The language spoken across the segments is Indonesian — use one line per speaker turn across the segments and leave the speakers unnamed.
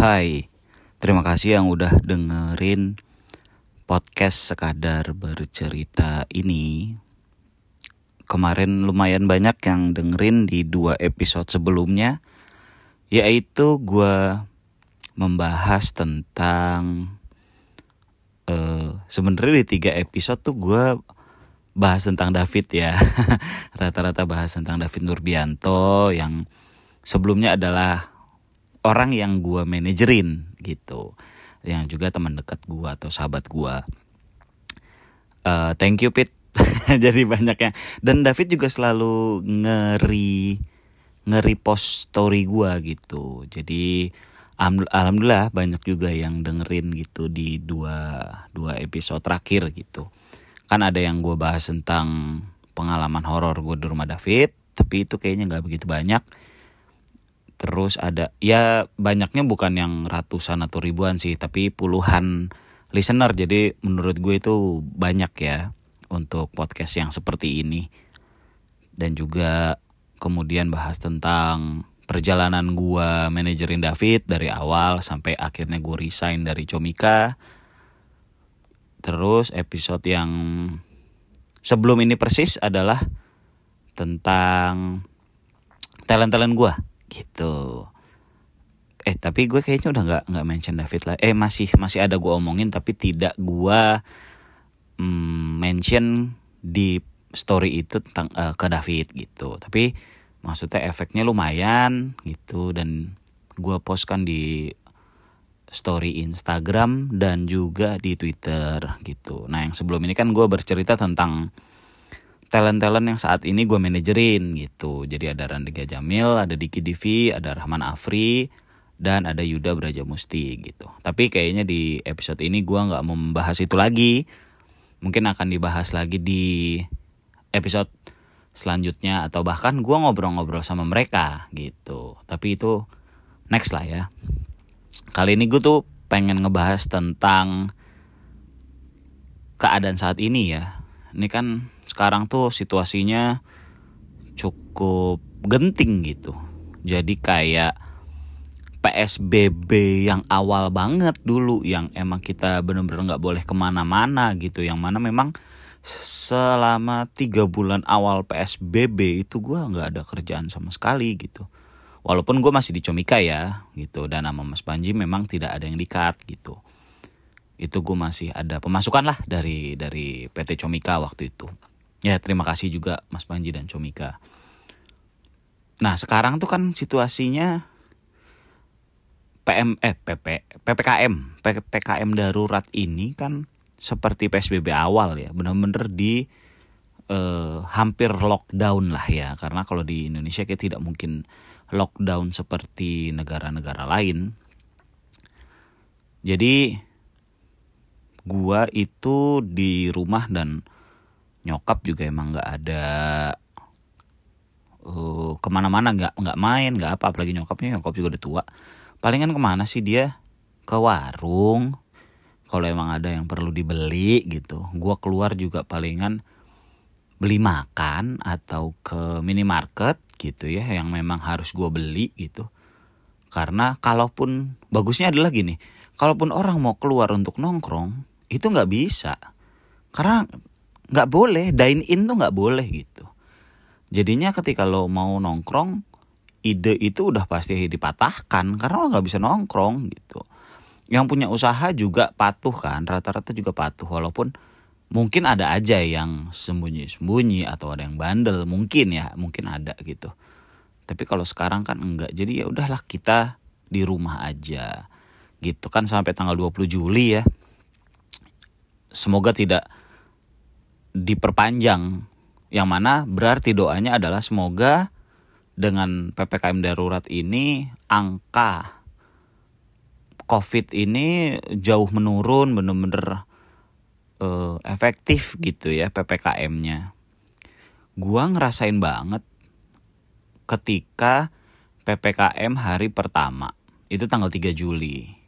Hai, terima kasih yang udah dengerin podcast sekadar bercerita ini. Kemarin lumayan banyak yang dengerin di dua episode sebelumnya, yaitu gue membahas tentang uh, sebenarnya di tiga episode tuh gue bahas tentang David ya, rata-rata bahas tentang David Nurbianto yang sebelumnya adalah orang yang gue manajerin gitu. Yang juga teman dekat gue atau sahabat gue uh, thank you Pit. Jadi banyaknya. Dan David juga selalu ngeri ngeri post story gue gitu. Jadi alhamdulillah banyak juga yang dengerin gitu di dua dua episode terakhir gitu. Kan ada yang gue bahas tentang pengalaman horor gue di rumah David tapi itu kayaknya nggak begitu banyak Terus ada ya banyaknya bukan yang ratusan atau ribuan sih, tapi puluhan listener. Jadi menurut gue itu banyak ya untuk podcast yang seperti ini. Dan juga kemudian bahas tentang perjalanan gue manajerin David dari awal sampai akhirnya gue resign dari Comika. Terus episode yang sebelum ini persis adalah tentang talent-talent gue gitu. Eh tapi gue kayaknya udah nggak nggak mention David lah eh masih masih ada gue omongin tapi tidak gue mm, mention di story itu tentang uh, ke David gitu. Tapi maksudnya efeknya lumayan gitu dan gue postkan di story Instagram dan juga di Twitter gitu. Nah yang sebelum ini kan gue bercerita tentang talent-talent yang saat ini gue manajerin gitu. Jadi ada Randika Jamil, ada Diki Divi, ada Rahman Afri, dan ada Yuda Brajamusti gitu. Tapi kayaknya di episode ini gue nggak membahas itu lagi. Mungkin akan dibahas lagi di episode selanjutnya atau bahkan gue ngobrol-ngobrol sama mereka gitu. Tapi itu next lah ya. Kali ini gue tuh pengen ngebahas tentang keadaan saat ini ya. Ini kan sekarang tuh situasinya cukup genting gitu. Jadi kayak PSBB yang awal banget dulu yang emang kita bener-bener nggak boleh ke mana-mana gitu. Yang mana memang selama tiga bulan awal PSBB itu gue nggak ada kerjaan sama sekali gitu. Walaupun gue masih di Comika ya gitu dan nama Mas Panji memang tidak ada yang dikat gitu. Itu gue masih ada pemasukan lah dari dari PT Comika waktu itu. Ya terima kasih juga Mas Panji dan Comika. Nah sekarang tuh kan situasinya PM eh PP PPKM PPKM darurat ini kan seperti PSBB awal ya benar-benar di eh, hampir lockdown lah ya karena kalau di Indonesia kita tidak mungkin lockdown seperti negara-negara lain. Jadi gua itu di rumah dan nyokap juga emang nggak ada uh, ke mana-mana nggak nggak main nggak apa apalagi nyokapnya nyokap juga udah tua. Palingan ke mana sih dia? Ke warung. Kalau emang ada yang perlu dibeli gitu. Gua keluar juga palingan beli makan atau ke minimarket gitu ya yang memang harus gua beli gitu. Karena kalaupun bagusnya adalah gini kalaupun orang mau keluar untuk nongkrong itu nggak bisa. Karena nggak boleh dine in tuh nggak boleh gitu. Jadinya ketika lo mau nongkrong ide itu udah pasti dipatahkan karena lo nggak bisa nongkrong gitu. Yang punya usaha juga patuh kan rata-rata juga patuh walaupun mungkin ada aja yang sembunyi-sembunyi atau ada yang bandel mungkin ya mungkin ada gitu. Tapi kalau sekarang kan enggak jadi ya udahlah kita di rumah aja gitu. Kan sampai tanggal 20 Juli ya. Semoga tidak diperpanjang yang mana berarti doanya adalah semoga dengan PPKM darurat ini angka COVID ini jauh menurun bener-bener uh, efektif gitu ya PPKM-nya. Gua ngerasain banget ketika PPKM hari pertama itu tanggal 3 Juli.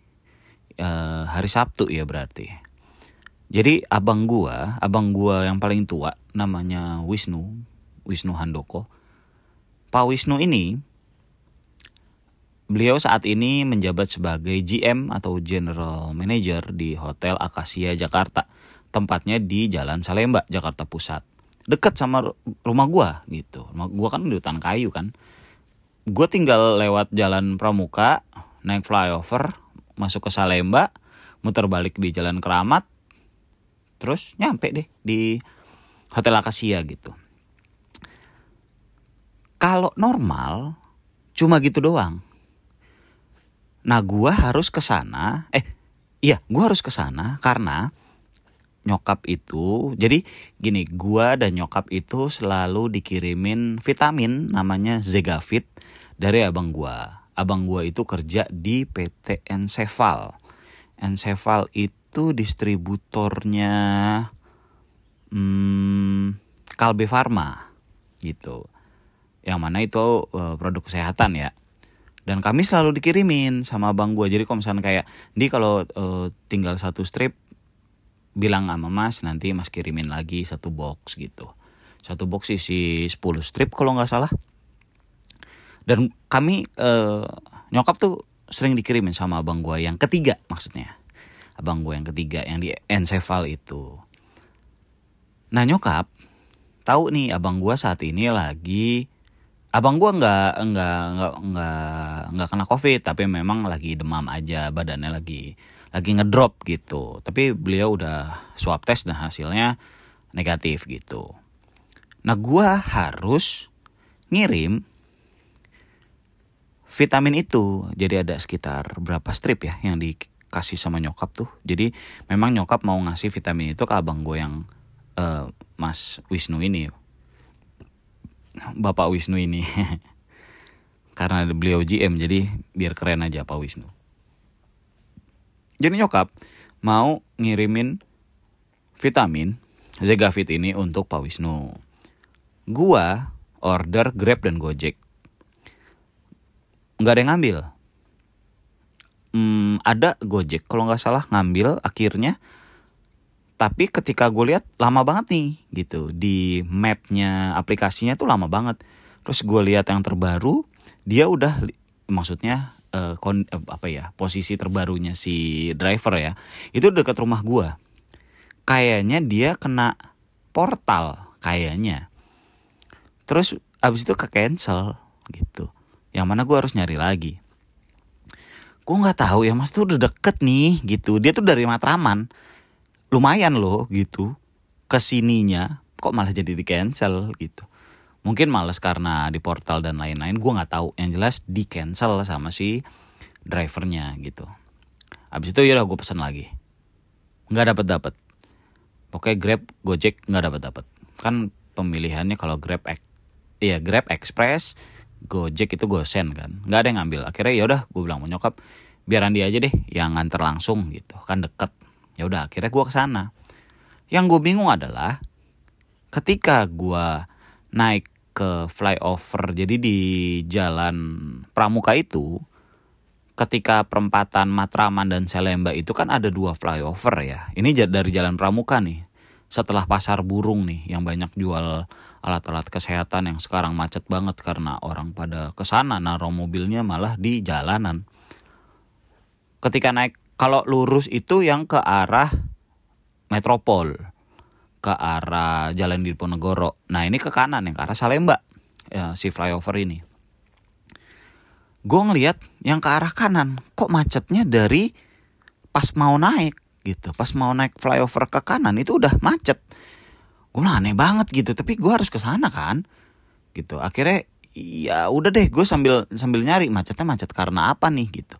Uh, hari Sabtu ya berarti jadi abang gua, abang gua yang paling tua namanya Wisnu, Wisnu Handoko. Pak Wisnu ini beliau saat ini menjabat sebagai GM atau General Manager di Hotel Akasia Jakarta. Tempatnya di Jalan Salemba, Jakarta Pusat. Deket sama rumah gua gitu. Rumah gua kan di hutan kayu kan. Gua tinggal lewat Jalan Pramuka, naik flyover, masuk ke Salemba, muter balik di Jalan Keramat, terus nyampe deh di Hotel Akasia gitu. Kalau normal cuma gitu doang. Nah, gua harus ke sana. Eh, iya, gua harus ke sana karena nyokap itu. Jadi gini, gua dan nyokap itu selalu dikirimin vitamin namanya Zegavit dari abang gua. Abang gua itu kerja di PT Enceval. Enceval itu distributornya hmm, Kalbe Pharma gitu. Yang mana itu uh, produk kesehatan ya. Dan kami selalu dikirimin sama bang gue jadi kalau misalnya kayak di kalau uh, tinggal satu strip bilang sama mas nanti mas kirimin lagi satu box gitu. Satu box isi 10 strip kalau nggak salah. Dan kami uh, nyokap tuh sering dikirimin sama abang gue yang ketiga maksudnya abang gue yang ketiga yang di Encephal itu. Nah nyokap tahu nih abang gue saat ini lagi abang gua nggak nggak nggak nggak nggak kena covid tapi memang lagi demam aja badannya lagi lagi ngedrop gitu. Tapi beliau udah swab test dan hasilnya negatif gitu. Nah gua harus ngirim vitamin itu. Jadi ada sekitar berapa strip ya yang dikasih sama nyokap tuh jadi memang nyokap mau ngasih vitamin itu ke abang gue yang uh, Mas Wisnu ini Bapak Wisnu ini. Karena beliau GM jadi biar keren aja Pak Wisnu. Jadi nyokap mau ngirimin vitamin Zegavit ini untuk Pak Wisnu. Gua order Grab dan Gojek. Nggak ada yang ngambil. Hmm, ada Gojek kalau nggak salah ngambil akhirnya. Tapi ketika gue lihat lama banget nih gitu. Di mapnya aplikasinya tuh lama banget. Terus gue lihat yang terbaru dia udah maksudnya uh, kon, uh, apa ya posisi terbarunya si driver ya itu dekat rumah gue kayaknya dia kena portal kayaknya. Terus abis itu ke cancel gitu. Yang mana gue harus nyari lagi gue nggak tahu ya mas tuh udah deket nih gitu. Dia tuh dari Matraman. Lumayan loh gitu. Ke sininya kok malah jadi di cancel gitu. Mungkin males karena di portal dan lain-lain gue nggak tahu. Yang jelas di cancel sama si drivernya gitu. Abis itu ya udah gue pesen lagi. Nggak dapat dapat pokoknya grab gojek nggak dapat dapat kan pemilihannya kalau grab iya grab express gojek itu gosen kan. Nggak ada yang ngambil. Akhirnya ya udah gue bilang mau nyokap biaran dia aja deh yang nganter langsung gitu. Kan deket. Ya udah akhirnya gue ke sana yang gue bingung adalah ketika gue naik ke flyover jadi di jalan Pramuka itu ketika perempatan Matraman dan Salemba itu kan ada dua flyover ya. Ini dari jalan Pramuka nih setelah pasar burung nih yang banyak jual alat-alat kesehatan yang sekarang macet banget karena orang pada ke sana naruh mobilnya malah di jalanan ketika naik kalau lurus itu yang ke arah metropol ke arah Jalan Diponegoro. Nah ini ke kanan yang ke arah Salemba ya, si flyover ini. Gue ngeliat yang ke arah kanan kok macetnya dari pas mau naik gitu. Pas mau naik flyover ke kanan itu udah macet. Gue aneh banget gitu. Tapi gue harus ke sana kan. Gitu. Akhirnya ya udah deh gue sambil sambil nyari macetnya macet karena apa nih gitu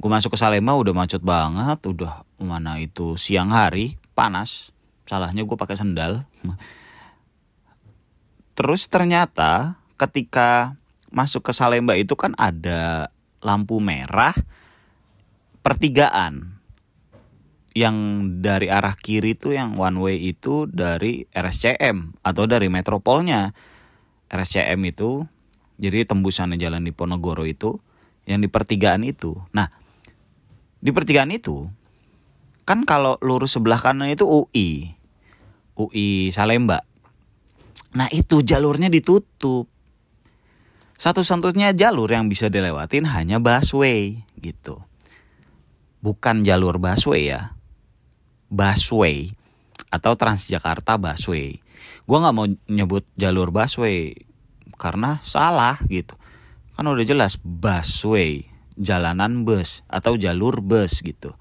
gue masuk ke Salemba udah macet banget udah mana itu siang hari panas salahnya gue pakai sendal terus ternyata ketika masuk ke Salemba itu kan ada lampu merah pertigaan yang dari arah kiri itu yang one way itu dari RSCM atau dari metropolnya RSCM itu jadi tembusannya jalan di Ponorogo itu yang di pertigaan itu nah di pertigaan itu kan kalau lurus sebelah kanan itu UI UI Salemba nah itu jalurnya ditutup satu-satunya jalur yang bisa dilewatin hanya busway gitu. Bukan jalur busway ya. Busway atau Transjakarta busway. Gua nggak mau nyebut jalur busway karena salah gitu. Kan udah jelas busway, jalanan bus atau jalur bus gitu.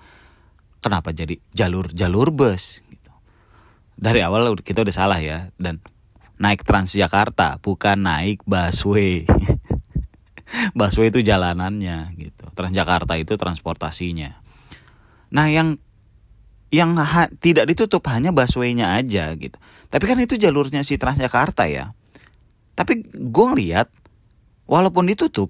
Kenapa jadi jalur-jalur bus gitu. Dari awal kita udah salah ya dan naik Transjakarta bukan naik busway. busway itu jalanannya gitu. Transjakarta itu transportasinya. Nah, yang yang ha, tidak ditutup hanya busway-nya aja gitu. Tapi kan itu jalurnya si Transjakarta ya. Tapi gue ngeliat walaupun ditutup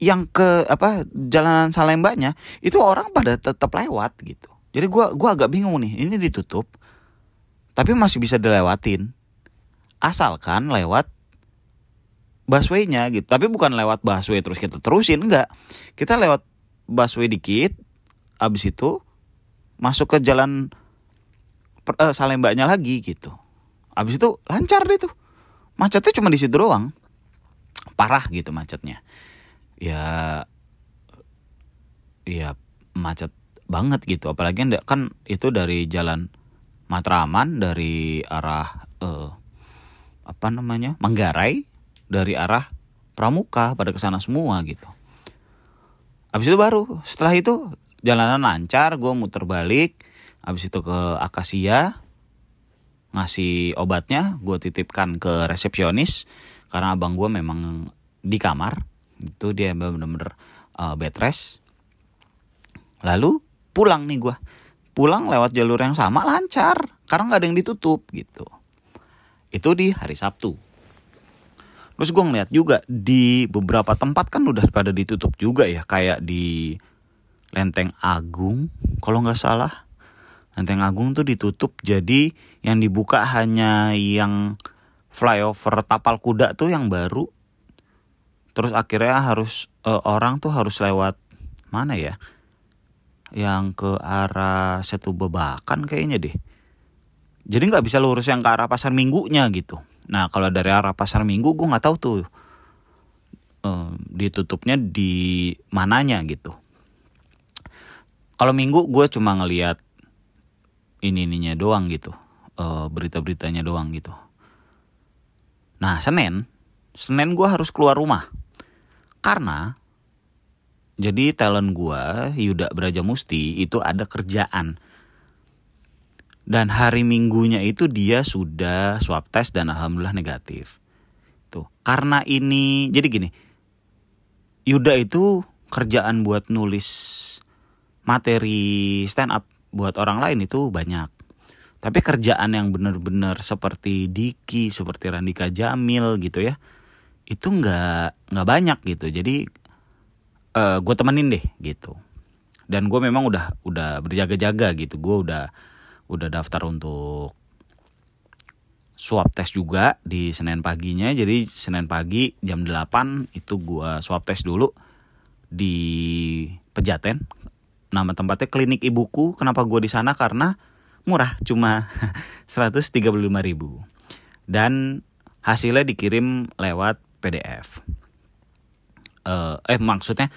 yang ke apa jalanan Salembanya itu orang pada tetap lewat gitu. Jadi gue gua agak bingung nih, ini ditutup tapi masih bisa dilewatin asalkan lewat busway-nya gitu tapi bukan lewat busway terus kita terusin enggak kita lewat busway dikit abis itu masuk ke jalan uh, Salembanya lagi gitu. Abis itu lancar deh tuh. Macetnya cuma di situ doang. Parah gitu macetnya. Ya ya macet banget gitu. Apalagi kan itu dari jalan Matraman dari arah uh, apa namanya Manggarai dari arah Pramuka pada ke sana semua gitu. Habis itu baru setelah itu jalanan lancar, gue muter balik. Habis itu ke Akasia ngasih obatnya, gue titipkan ke resepsionis. Karena abang gue memang di kamar. Itu dia bener-bener uh, bed rest. Lalu pulang nih gue pulang lewat jalur yang sama lancar. Karena nggak ada yang ditutup gitu. Itu di hari Sabtu. Terus gue ngeliat juga di beberapa tempat kan udah pada ditutup juga ya. Kayak di Lenteng Agung kalau nggak salah Lenteng Agung tuh ditutup jadi yang dibuka hanya yang flyover tapal kuda tuh yang baru terus akhirnya harus uh, orang tuh harus lewat mana ya yang ke arah Setu Bebakan kayaknya deh. Jadi nggak bisa lurus yang ke arah pasar minggunya gitu. Nah kalau dari arah pasar minggu gue nggak tahu tuh um, ditutupnya di mananya gitu. Kalau minggu gue cuma ngeliat ini ininya doang gitu, uh, berita-beritanya doang gitu. Nah Senin, Senin gue harus keluar rumah karena jadi talent gua Yuda Braja Musti itu ada kerjaan. Dan hari Minggunya itu dia sudah swab test dan alhamdulillah negatif. Tuh, karena ini jadi gini. Yuda itu kerjaan buat nulis materi stand up buat orang lain itu banyak. Tapi kerjaan yang benar-benar seperti Diki, seperti Randika Jamil gitu ya, itu nggak nggak banyak gitu. Jadi uh, eh, gue temenin deh gitu dan gue memang udah udah berjaga-jaga gitu gue udah udah daftar untuk swab test juga di Senin paginya jadi Senin pagi jam 8 itu gue swab test dulu di Pejaten nama tempatnya klinik ibuku kenapa gue di sana karena murah cuma 135 ribu dan hasilnya dikirim lewat PDF uh, eh maksudnya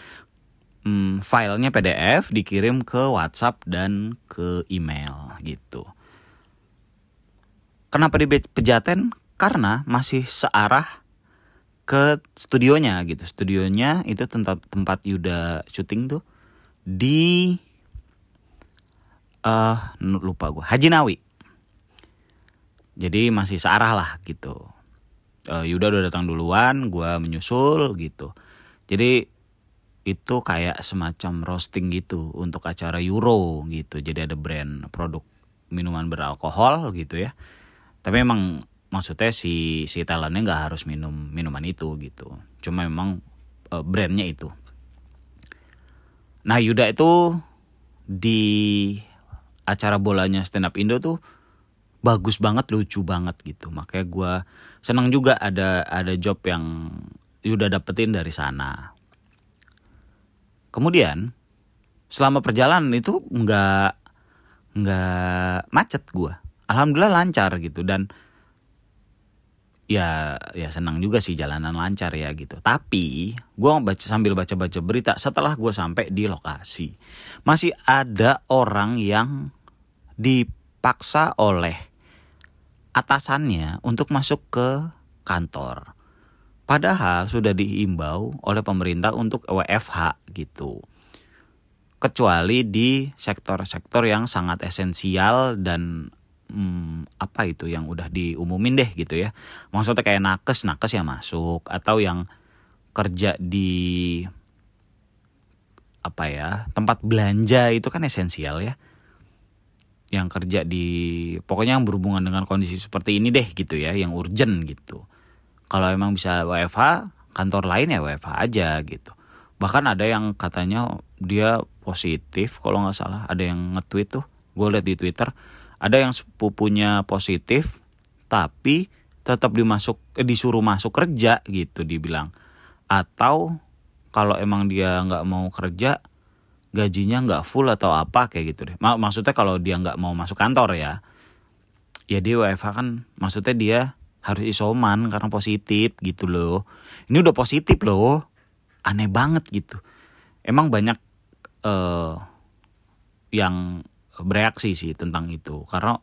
um, filenya PDF dikirim ke WhatsApp dan ke email gitu. Kenapa di Pejaten? Karena masih searah ke studionya gitu. Studionya itu tempat tempat Yuda syuting tuh di uh, lupa gue Haji Nawi. Jadi masih searah lah gitu. Uh, Yuda udah datang duluan, gue menyusul gitu. Jadi itu kayak semacam roasting gitu untuk acara Euro gitu. Jadi ada brand produk minuman beralkohol gitu ya. Tapi emang maksudnya si si talentnya nggak harus minum minuman itu gitu. Cuma memang uh, brandnya itu. Nah Yuda itu di acara bolanya stand up Indo tuh bagus banget lucu banget gitu makanya gue senang juga ada ada job yang udah dapetin dari sana. Kemudian selama perjalanan itu nggak nggak macet gue. Alhamdulillah lancar gitu dan ya ya senang juga sih jalanan lancar ya gitu. Tapi gue baca sambil baca baca berita setelah gue sampai di lokasi masih ada orang yang dipaksa oleh atasannya untuk masuk ke kantor. Padahal sudah diimbau oleh pemerintah untuk WFH gitu. Kecuali di sektor-sektor yang sangat esensial dan hmm, apa itu yang udah diumumin deh gitu ya. Maksudnya kayak nakes nakes yang masuk atau yang kerja di apa ya tempat belanja itu kan esensial ya. Yang kerja di pokoknya yang berhubungan dengan kondisi seperti ini deh gitu ya yang urgent gitu. Kalau emang bisa WFH kantor lain ya WFH aja gitu. Bahkan ada yang katanya dia positif kalau nggak salah ada yang nge-tweet tuh. Gue liat di Twitter ada yang sepupunya positif tapi tetap dimasuk eh, disuruh masuk kerja gitu dibilang. Atau kalau emang dia nggak mau kerja gajinya nggak full atau apa kayak gitu deh. Maksudnya kalau dia nggak mau masuk kantor ya ya dia WFH kan maksudnya dia harus isoman karena positif gitu loh. Ini udah positif loh. Aneh banget gitu. Emang banyak uh, yang bereaksi sih tentang itu. Karena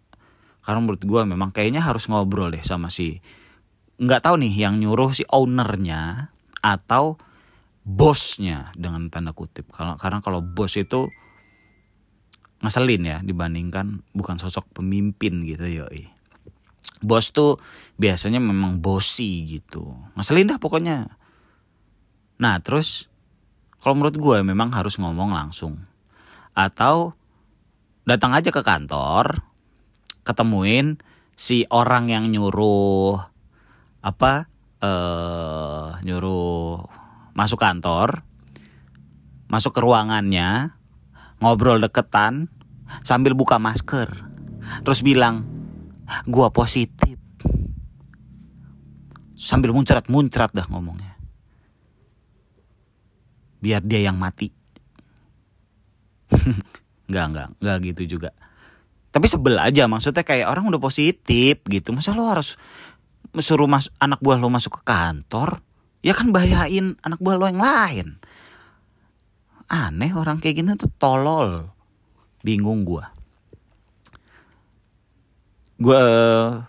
karena menurut gue memang kayaknya harus ngobrol deh sama si nggak tahu nih yang nyuruh si ownernya atau bosnya dengan tanda kutip. Kalau karena kalau bos itu ngeselin ya dibandingkan bukan sosok pemimpin gitu yoi. Bos tuh biasanya memang bosi gitu. Ngeselin dah pokoknya. Nah terus kalau menurut gue memang harus ngomong langsung. Atau datang aja ke kantor, ketemuin si orang yang nyuruh apa eh nyuruh masuk kantor, masuk ke ruangannya, ngobrol deketan sambil buka masker. Terus bilang, "Gua positif." Sambil muncrat-muncrat dah ngomongnya. Biar dia yang mati. nggak nggak nggak gitu juga. Tapi sebel aja maksudnya kayak orang udah positif gitu masa lo harus suruh mas anak buah lo masuk ke kantor? Ya kan bahayain anak buah lo yang lain. Aneh orang kayak gini tuh tolol. Bingung gue gue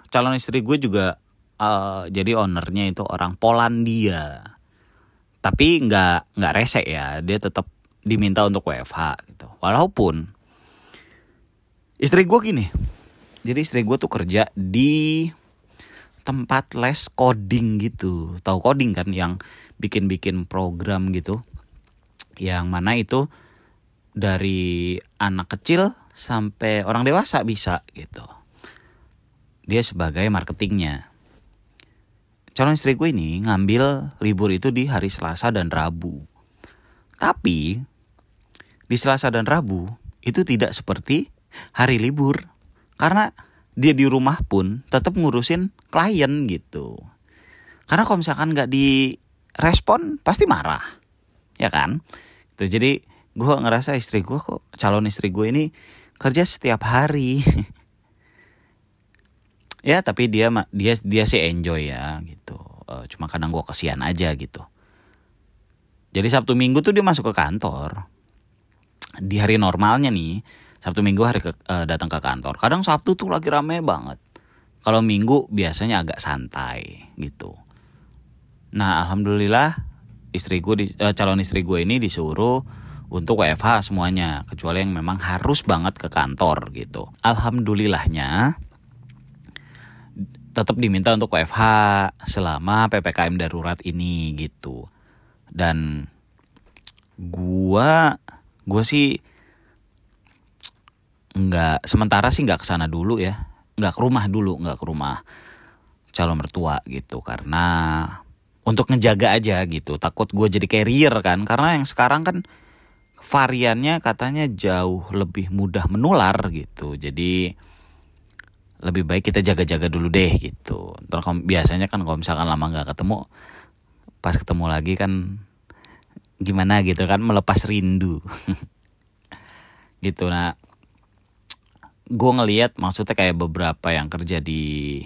calon istri gue juga uh, jadi ownernya itu orang Polandia. Tapi nggak nggak rese ya dia tetap diminta untuk WFH gitu. Walaupun istri gue gini, jadi istri gue tuh kerja di tempat les coding gitu. Tahu coding kan yang bikin-bikin program gitu. Yang mana itu dari anak kecil sampai orang dewasa bisa gitu. Dia sebagai marketingnya. Calon istri gue ini ngambil libur itu di hari Selasa dan Rabu. Tapi di Selasa dan Rabu itu tidak seperti hari libur. Karena dia di rumah pun tetap ngurusin klien gitu. Karena kalau misalkan nggak direspon pasti marah, ya kan? Tuh, jadi gue ngerasa istri gue kok calon istri gue ini kerja setiap hari. ya tapi dia dia dia sih enjoy ya gitu. Uh, cuma kadang gue kesian aja gitu. Jadi Sabtu Minggu tuh dia masuk ke kantor di hari normalnya nih Sabtu Minggu hari ke, uh, datang ke kantor. Kadang Sabtu tuh lagi rame banget. Kalau Minggu biasanya agak santai gitu. Nah alhamdulillah istri di, uh, calon istri gue ini disuruh untuk WFH semuanya kecuali yang memang harus banget ke kantor gitu. Alhamdulillahnya tetap diminta untuk WFH selama PPKM darurat ini gitu. Dan gua gue sih nggak sementara sih nggak ke sana dulu ya. Nggak ke rumah dulu nggak ke rumah calon mertua gitu. Karena untuk ngejaga aja gitu. Takut gue jadi carrier kan. Karena yang sekarang kan variannya katanya jauh lebih mudah menular gitu. Jadi lebih baik kita jaga-jaga dulu deh gitu. Ntar biasanya kan kalau misalkan lama nggak ketemu pas ketemu lagi kan gimana gitu kan melepas rindu. Gitu nah gue ngeliat maksudnya kayak beberapa yang kerja di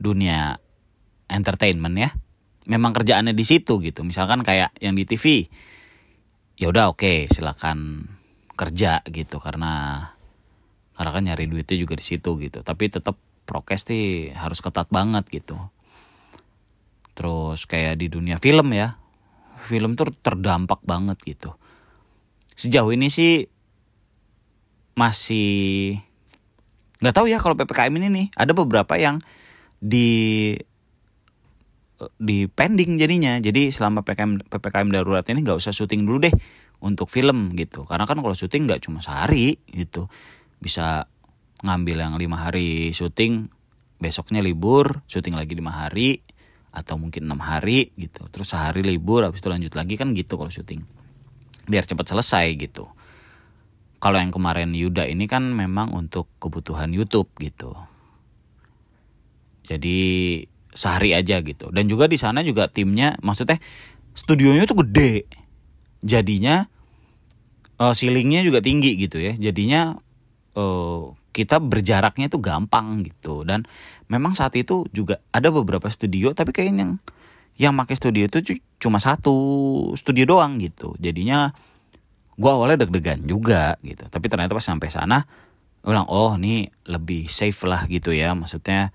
dunia entertainment ya memang kerjaannya di situ gitu. Misalkan kayak yang di TV ya udah oke okay, silakan kerja gitu karena karena kan nyari duitnya juga di situ gitu. Tapi tetap prokes sih harus ketat banget gitu. Terus kayak di dunia film ya film tuh terdampak banget gitu. Sejauh ini sih masih nggak tahu ya kalau ppkm ini nih. Ada beberapa yang di di pending jadinya. Jadi selama ppkm ppkm darurat ini nggak usah syuting dulu deh untuk film gitu. Karena kan kalau syuting nggak cuma sehari gitu. Bisa ngambil yang lima hari syuting besoknya libur syuting lagi lima hari atau mungkin enam hari gitu. Terus sehari libur habis itu lanjut lagi kan gitu kalau syuting. Biar cepat selesai gitu. Kalau yang kemarin Yuda ini kan memang untuk kebutuhan YouTube gitu. Jadi sehari aja gitu. Dan juga di sana juga timnya maksudnya studionya tuh gede. Jadinya uh, ceilingnya juga tinggi gitu ya. Jadinya uh, kita berjaraknya itu gampang gitu. Dan memang saat itu juga ada beberapa studio tapi kayaknya yang yang pakai studio itu cuma satu studio doang gitu. Jadinya gue awalnya deg-degan juga gitu. Tapi ternyata pas sampai sana ulang oh ini lebih safe lah gitu ya. Maksudnya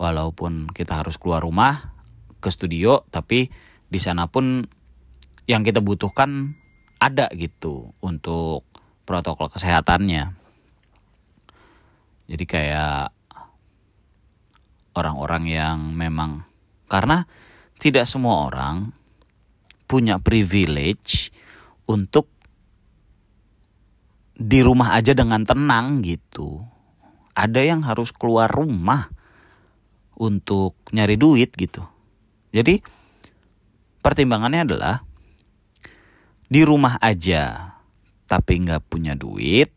walaupun kita harus keluar rumah ke studio tapi di sana pun yang kita butuhkan ada gitu untuk protokol kesehatannya. Jadi kayak orang-orang yang memang karena tidak semua orang punya privilege untuk di rumah aja dengan tenang gitu. Ada yang harus keluar rumah untuk nyari duit gitu. Jadi pertimbangannya adalah di rumah aja tapi nggak punya duit,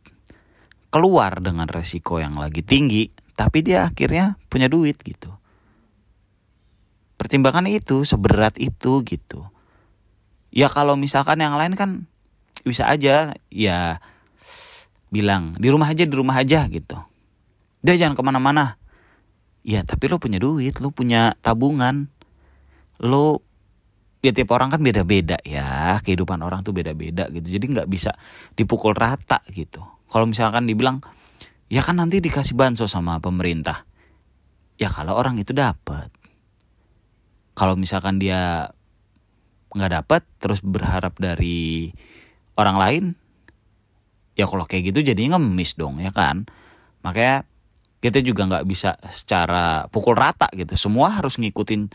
keluar dengan resiko yang lagi tinggi, tapi dia akhirnya punya duit gitu. Pertimbangan itu seberat itu gitu. Ya kalau misalkan yang lain kan bisa aja ya bilang di rumah aja di rumah aja gitu. Dia jangan ke mana-mana Ya tapi lo punya duit, lo punya tabungan, lo ya tiap orang kan beda-beda ya kehidupan orang tuh beda-beda gitu jadi nggak bisa dipukul rata gitu kalau misalkan dibilang ya kan nanti dikasih bansos sama pemerintah. Ya kalau orang itu dapat kalau misalkan dia nggak dapat terus berharap dari orang lain ya kalau kayak gitu jadinya ngemis dong ya kan? Makanya kita juga nggak bisa secara pukul rata gitu. Semua harus ngikutin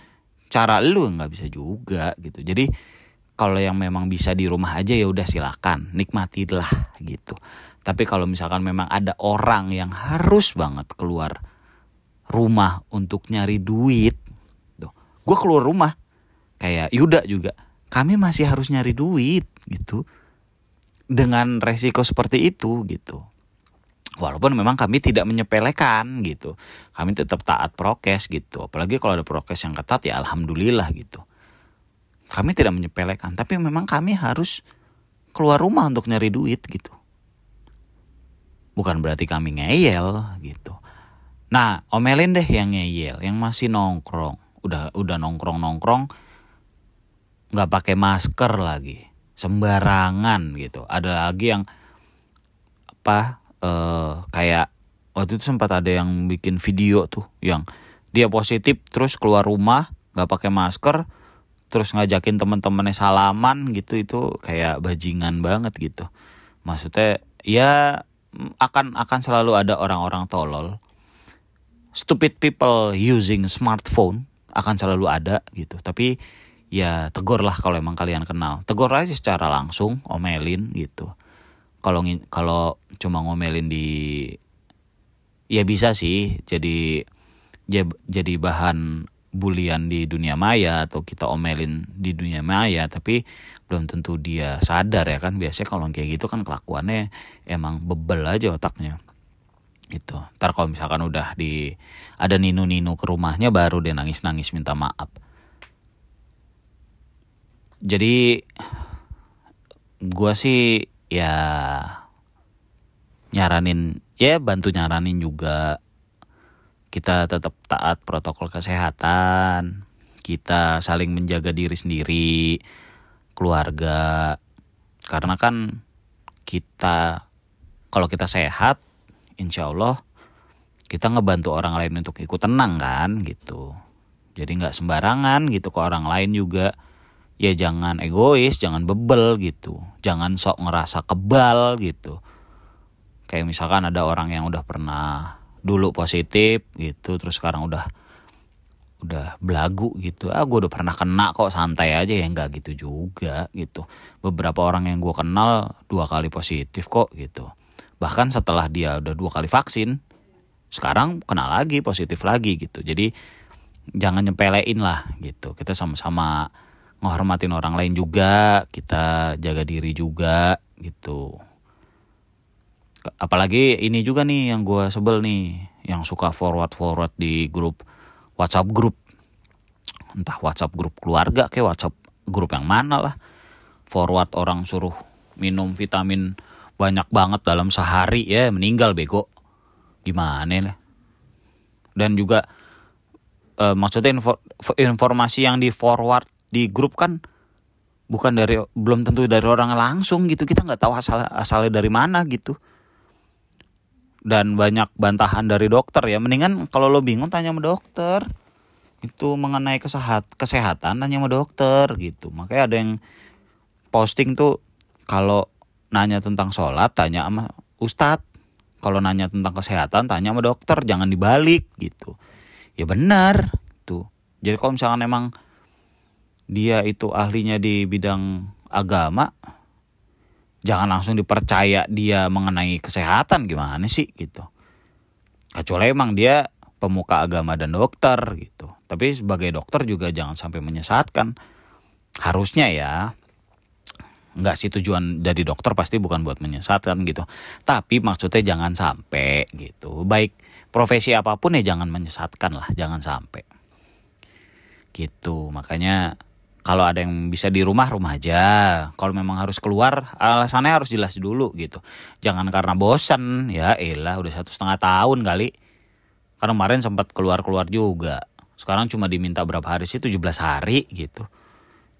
cara lu nggak bisa juga gitu. Jadi kalau yang memang bisa di rumah aja ya udah silakan nikmatilah gitu tapi kalau misalkan memang ada orang yang harus banget keluar rumah untuk nyari duit tuh gue keluar rumah. Kayak Yuda juga kami masih harus nyari duit gitu. Dengan resiko seperti itu gitu. Walaupun memang kami tidak menyepelekan gitu. Kami tetap taat prokes gitu. Apalagi kalau ada prokes yang ketat ya alhamdulillah gitu. Kami tidak menyepelekan tapi memang kami harus keluar rumah untuk nyari duit gitu bukan berarti kami ngeyel gitu. Nah omelin deh yang ngeyel yang masih nongkrong. Udah udah nongkrong nongkrong nggak pakai masker lagi. Sembarangan gitu. Ada lagi yang apa uh, kayak waktu itu sempat ada yang bikin video tuh yang dia positif terus keluar rumah nggak pakai masker terus ngajakin teman-temannya salaman gitu. Itu kayak bajingan banget gitu. Maksudnya ya akan akan selalu ada orang-orang tolol. Stupid people using smartphone akan selalu ada gitu. Tapi ya tegur lah kalau emang kalian kenal. Tegur aja secara langsung omelin gitu. Kalau kalau cuma ngomelin di ya bisa sih jadi jadi bahan bulian di dunia maya atau kita omelin di dunia maya tapi belum tentu dia sadar ya kan. Biasanya kalau kayak gitu kan kelakuannya emang bebel aja otaknya. Itu ntar kalau misalkan udah di ada ninu ke rumahnya baru dia nangis nangis minta maaf. Jadi gua sih ya nyaranin ya bantu nyaranin juga kita tetap taat protokol kesehatan kita saling menjaga diri sendiri keluarga. Karena kan kita kalau kita sehat insya Allah kita ngebantu orang lain untuk ikut tenang kan gitu. Jadi nggak sembarangan gitu ke orang lain juga. Ya jangan egois jangan bebel gitu. Jangan sok ngerasa kebal gitu. Kayak misalkan ada orang yang udah pernah dulu positif gitu terus sekarang udah udah belagu gitu. Ah gue udah pernah kena kok santai aja ya nggak gitu juga gitu. Beberapa orang yang gue kenal dua kali positif kok gitu. Bahkan setelah dia udah dua kali vaksin sekarang kena lagi positif lagi gitu. Jadi jangan nyepelein lah gitu. Kita sama-sama menghormatin orang lain juga kita jaga diri juga gitu apalagi ini juga nih yang gue sebel nih yang suka forward forward di grup WhatsApp grup entah WhatsApp grup keluarga kayak WhatsApp grup yang mana lah. Forward orang suruh minum vitamin banyak banget dalam sehari ya meninggal bego. Gimana lah. Dan juga eh, maksudnya info, informasi yang di forward di grup kan bukan dari belum tentu dari orang langsung gitu. Kita nggak tahu asal asalnya dari mana gitu dan banyak bantahan dari dokter ya. Mendingan kalau lo bingung tanya sama dokter. Itu mengenai kesehat kesehatan tanya sama dokter gitu. Makanya ada yang posting tuh kalau nanya tentang sholat tanya sama ustadz. Kalau nanya tentang kesehatan tanya sama dokter. Jangan dibalik gitu. Ya benar tuh. Jadi kalau misalkan emang dia itu ahlinya di bidang agama jangan langsung dipercaya dia mengenai kesehatan gimana sih gitu. Kecuali emang dia pemuka agama dan dokter gitu. Tapi sebagai dokter juga jangan sampai menyesatkan. Harusnya ya nggak sih tujuan dari dokter pasti bukan buat menyesatkan gitu. Tapi maksudnya jangan sampai gitu. Baik profesi apa pun ya jangan menyesatkan lah jangan sampai. Gitu makanya kalau ada yang bisa di rumah rumah aja. Kalau memang harus keluar alasannya harus jelas dulu gitu. Jangan karena bosan ya elah udah satu setengah tahun kali. Karena kemarin sempat keluar keluar juga. Sekarang cuma diminta berapa hari sih? 17 hari gitu.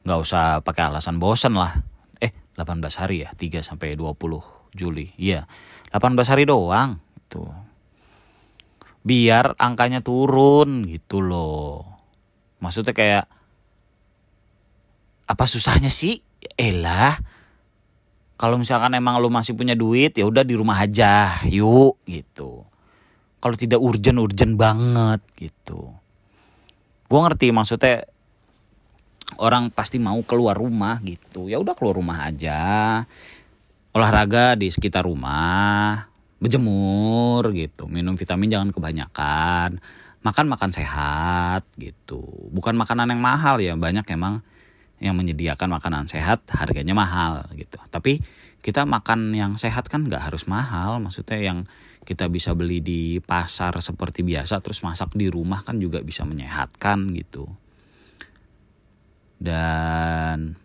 Nggak usah pakai alasan bosan lah. Eh 18 hari ya? 3 sampai 20 Juli. Iya. 18 hari doang. Itu biar angkanya turun gitu loh. Maksudnya kayak apa susahnya sih? Elah kalau misalkan emang lo masih punya duit ya udah di rumah aja yuk gitu. Kalau tidak urgent urgent banget gitu. Gue ngerti maksudnya orang pasti mau keluar rumah gitu. Ya udah keluar rumah aja. Olahraga di sekitar rumah berjemur gitu. Minum vitamin jangan kebanyakan. Makan makan sehat gitu. Bukan makanan yang mahal ya banyak emang yang menyediakan makanan sehat harganya mahal gitu. Tapi kita makan yang sehat kan nggak harus mahal, maksudnya yang kita bisa beli di pasar seperti biasa terus masak di rumah kan juga bisa menyehatkan gitu. Dan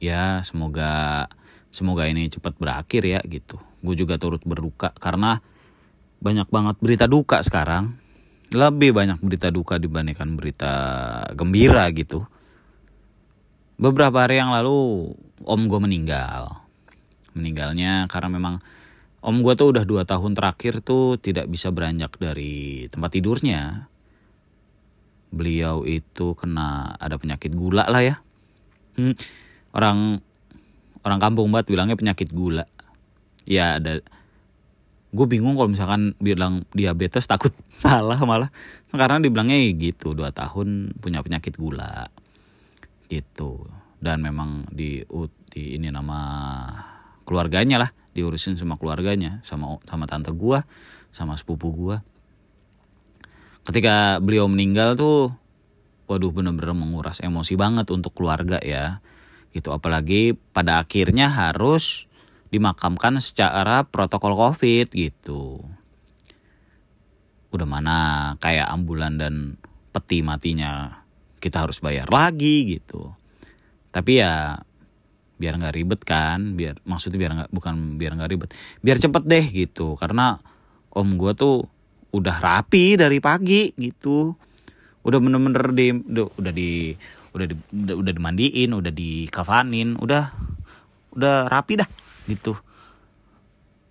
ya semoga semoga ini cepat berakhir ya gitu. Gue juga turut berduka karena banyak banget berita duka sekarang. Lebih banyak berita duka dibandingkan berita gembira gitu beberapa hari yang lalu om gue meninggal. Meninggalnya karena memang om gue tuh udah dua tahun terakhir tuh tidak bisa beranjak dari tempat tidurnya. Beliau itu kena ada penyakit gula lah ya. Hmm, orang orang kampung banget bilangnya penyakit gula. Ya ada gue bingung kalau misalkan bilang diabetes takut salah malah. Karena dibilangnya gitu dua tahun punya penyakit gula gitu dan memang di di ini nama keluarganya lah diurusin sama keluarganya sama sama tante gua sama sepupu gua. Ketika beliau meninggal tuh waduh bener-bener menguras emosi banget untuk keluarga ya gitu. Apalagi pada akhirnya harus dimakamkan secara protokol covid gitu. Udah mana kayak ambulan dan peti matinya kita harus bayar lagi gitu. Tapi ya biar nggak ribet kan biar maksudnya biar nggak bukan biar nggak ribet biar cepet deh gitu. Karena om gue tuh udah rapi dari pagi gitu. Udah bener-bener di udah di udah di udah, udah dimandiin udah dikafanin udah udah rapi dah gitu.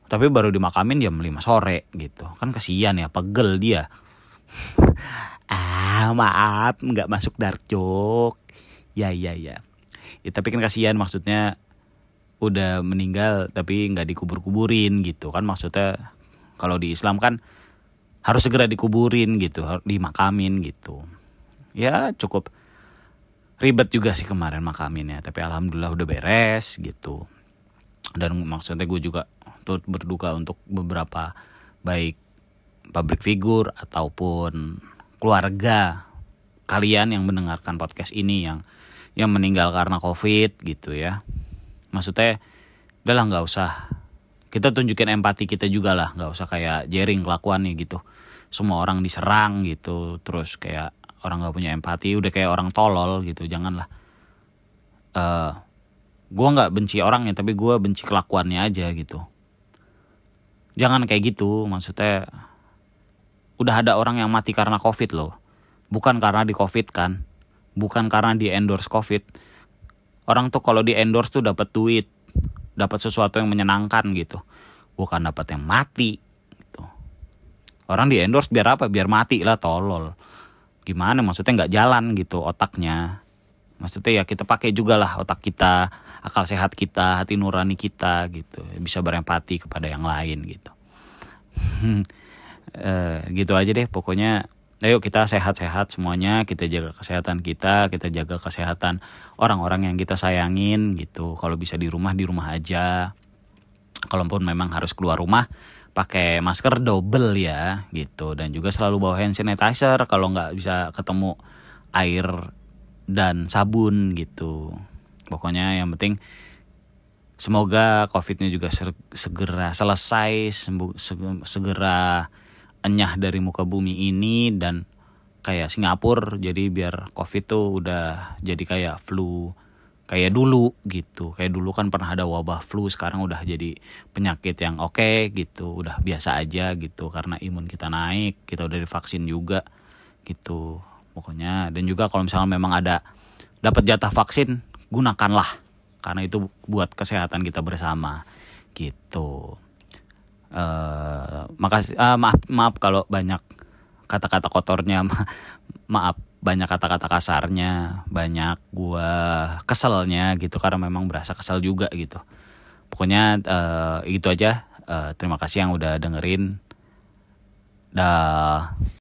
Tapi baru dimakamin jam 5 sore gitu. Kan kesian ya pegel dia. Ah maaf nggak masuk dark joke. Ya ya ya. Ya tapi kan kasihan maksudnya udah meninggal tapi nggak dikubur-kuburin gitu kan maksudnya. Kalau di Islam kan harus segera dikuburin gitu dimakamin gitu. Ya cukup ribet juga sih kemarin makaminnya tapi alhamdulillah udah beres gitu. Dan maksudnya gue juga turut berduka untuk beberapa baik public figure ataupun keluarga kalian yang mendengarkan podcast ini yang yang meninggal karena covid gitu ya. Maksudnya udahlah nggak usah. Kita tunjukin empati kita juga lah nggak usah kayak jering kelakuannya gitu. Semua orang diserang gitu terus kayak orang nggak punya empati udah kayak orang tolol gitu janganlah. Uh, eh, gue nggak benci orangnya tapi gue benci kelakuannya aja gitu. Jangan kayak gitu maksudnya udah ada orang yang mati karena covid loh. Bukan karena di covid kan. Bukan karena di endorse covid. Orang tuh kalau di endorse tuh dapat duit. Dapat sesuatu yang menyenangkan gitu. Bukan dapat yang mati gitu. Orang di endorse biar apa? Biar mati lah tolol. Gimana? Maksudnya nggak jalan gitu otaknya. Maksudnya ya kita pakai juga lah otak kita akal sehat kita hati nurani kita gitu. Bisa berempati kepada yang lain gitu e, gitu aja deh pokoknya ayo kita sehat-sehat semuanya kita jaga kesehatan kita kita jaga kesehatan orang-orang yang kita sayangin gitu. Kalau bisa di rumah di rumah aja. Kalaupun memang harus keluar rumah pakai masker double ya gitu. Dan juga selalu bawa hand sanitizer kalau nggak bisa ketemu air dan sabun gitu. Pokoknya yang penting semoga covidnya juga segera selesai segera enyah dari muka bumi ini dan kayak Singapura jadi biar covid tuh udah jadi kayak flu kayak dulu gitu. Kayak dulu kan pernah ada wabah flu sekarang udah jadi penyakit yang oke okay, gitu udah biasa aja gitu karena imun kita naik kita udah divaksin juga gitu pokoknya. Dan juga kalau misalnya memang ada dapat jatah vaksin gunakanlah karena itu buat kesehatan kita bersama gitu uh, makasih uh, maaf maaf kalau banyak kata-kata kotornya. Maaf banyak kata-kata kasarnya banyak gua keselnya gitu karena memang berasa kesel juga gitu. Pokoknya uh, gitu aja. Uh, terima kasih yang udah dengerin. Dah